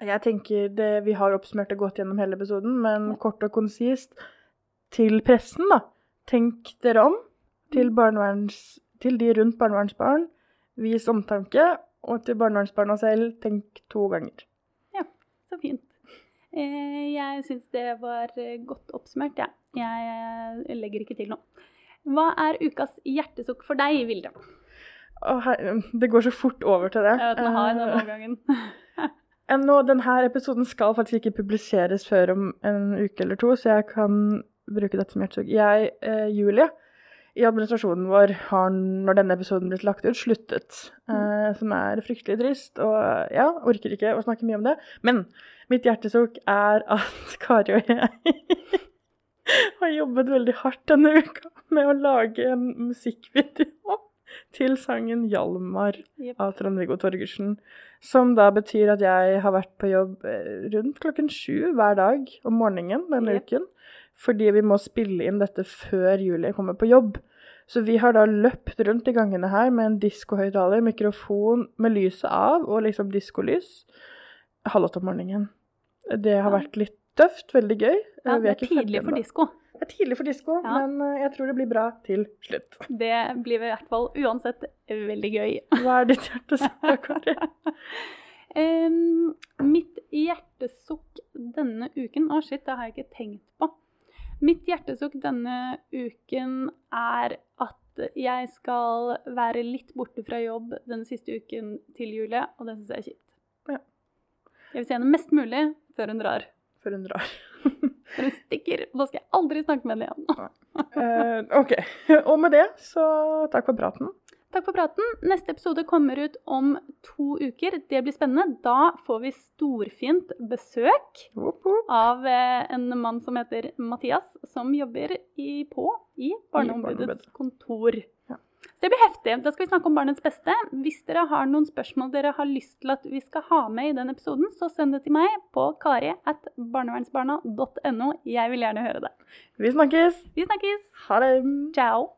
Jeg tenker det, Vi har oppsummert det godt gjennom hele episoden, men ja. kort og konsist til pressen, da. Tenk dere om. Til, mm. til de rundt barnevernsbarn. Vis omtanke. Og til barnevernsbarna selv, tenk to ganger. Så fint. Eh, jeg syns det var eh, godt oppsummert, jeg. Ja. Jeg eh, legger ikke til noe. Hva er ukas hjertesukk for deg, Vilde? det går så fort over til det. Jeg vet, den har den overgangen. (laughs) Nå, denne episoden skal faktisk ikke publiseres før om en uke eller to, så jeg kan bruke dette som hjertesukk. Jeg, Julie, i administrasjonen vår har, når denne episoden blitt lagt ut, sluttet. Mm. Eh, som er fryktelig trist. Og ja, orker ikke å snakke mye om det. Men mitt hjertesukk er at (laughs) Kari og jeg (laughs) har jobbet veldig hardt denne uka med å lage en musikkvideo til sangen 'Hjalmar' av Trond-Viggo Torgersen. Som da betyr at jeg har vært på jobb eh, rundt klokken sju hver dag om morgenen denne yep. uken fordi vi må spille inn dette før Julie kommer på jobb. Så vi har da løpt rundt i gangene her med en diskohøyttaler, mikrofon med lyset av og liksom diskolys halv åtte om morgenen. Det har vært litt tøft, veldig gøy. Ja, det er tidlig for disko. Det er tidlig for disko, Ja. men eh, jeg tror det blir bra til slutt. (laughs) Det blir i hvert fall uansett veldig gøy. (laughs) Hva er ditt hjertesukk, Kari? (laughs) Em, mitt hjertesukk denne uken Å, shit, det har jeg ikke tenkt på. Mitt hjertesukk denne uken er at jeg skal være litt borte fra jobb den siste uken til jule, og det syns jeg er kjipt. Ja. Jeg vil se henne mest mulig før hun drar. Før hun drar. (laughs) Før hun stikker. Da skal jeg aldri snakke med henne igjen. uh, OK. (laughs) Og med det, så takk for praten. Takk for praten. Neste episode kommer ut om to uker. Det blir spennende. Da får vi storfint besøk av eh, en mann som heter Mathias, som jobber i, på i Barneombudets kontor. Det blir heftig. Da skal vi snakke om barnets beste. Hvis dere har noen spørsmål dere har lyst til at vi skal ha med i den episoden, så send det til meg på kari at barnevernsbarna.no. Jeg vil gjerne høre det. Vi snakkes. Vi snakkes! Ha det. Ciao!